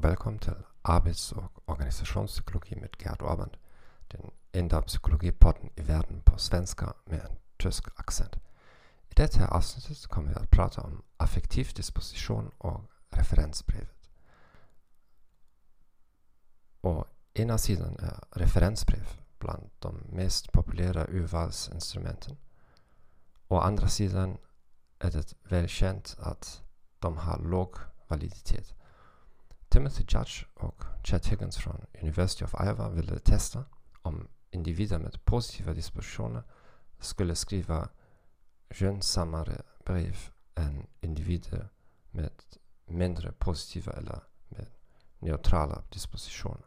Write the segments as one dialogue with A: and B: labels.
A: och välkommen till arbets- och organisationspsykologi med Gerd Orband, den enda psykologipodden i världen på svenska med en tysk accent. I det här avsnittet kommer vi att prata om affektiv disposition och referensbrevet. Och ena sidan är referensbrev bland de mest populära urvalsinstrumenten. Å andra sidan är det välkänt att de har låg validitet. Timothy Judge och Chad Higgins från University of Iowa ville testa om individer med positiva dispositioner skulle skriva gynnsammare brev än individer med mindre positiva eller med neutrala dispositioner.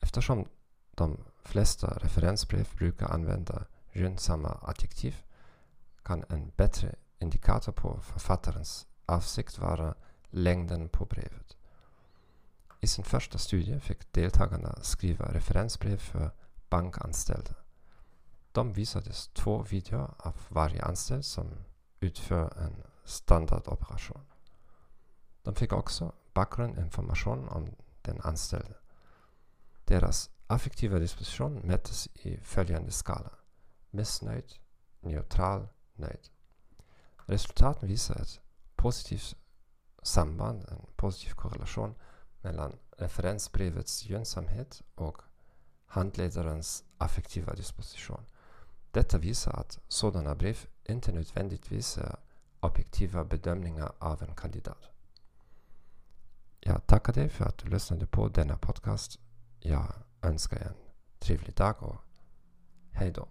A: Eftersom de flesta referensbrev brukar använda gynnsamma adjektiv kan en bättre indikator på författarens avsikt vara längden på brevet. I sin första studie fick deltagarna skriva referensbrev för bankanställda. De visades två videor av varje anställd som utför en standardoperation. De fick också bakgrundinformation om den anställde. Deras affektiva disposition mättes i följande skala. Missnöjd, neutral, nöjd. Resultaten visar ett positivt samband, en positiv korrelation mellan referensbrevets gynnsamhet och handledarens affektiva disposition. Detta visar att sådana brev inte nödvändigtvis är objektiva bedömningar av en kandidat. Jag tackar dig för att du lyssnade på denna podcast. Jag önskar en trevlig dag och hej då.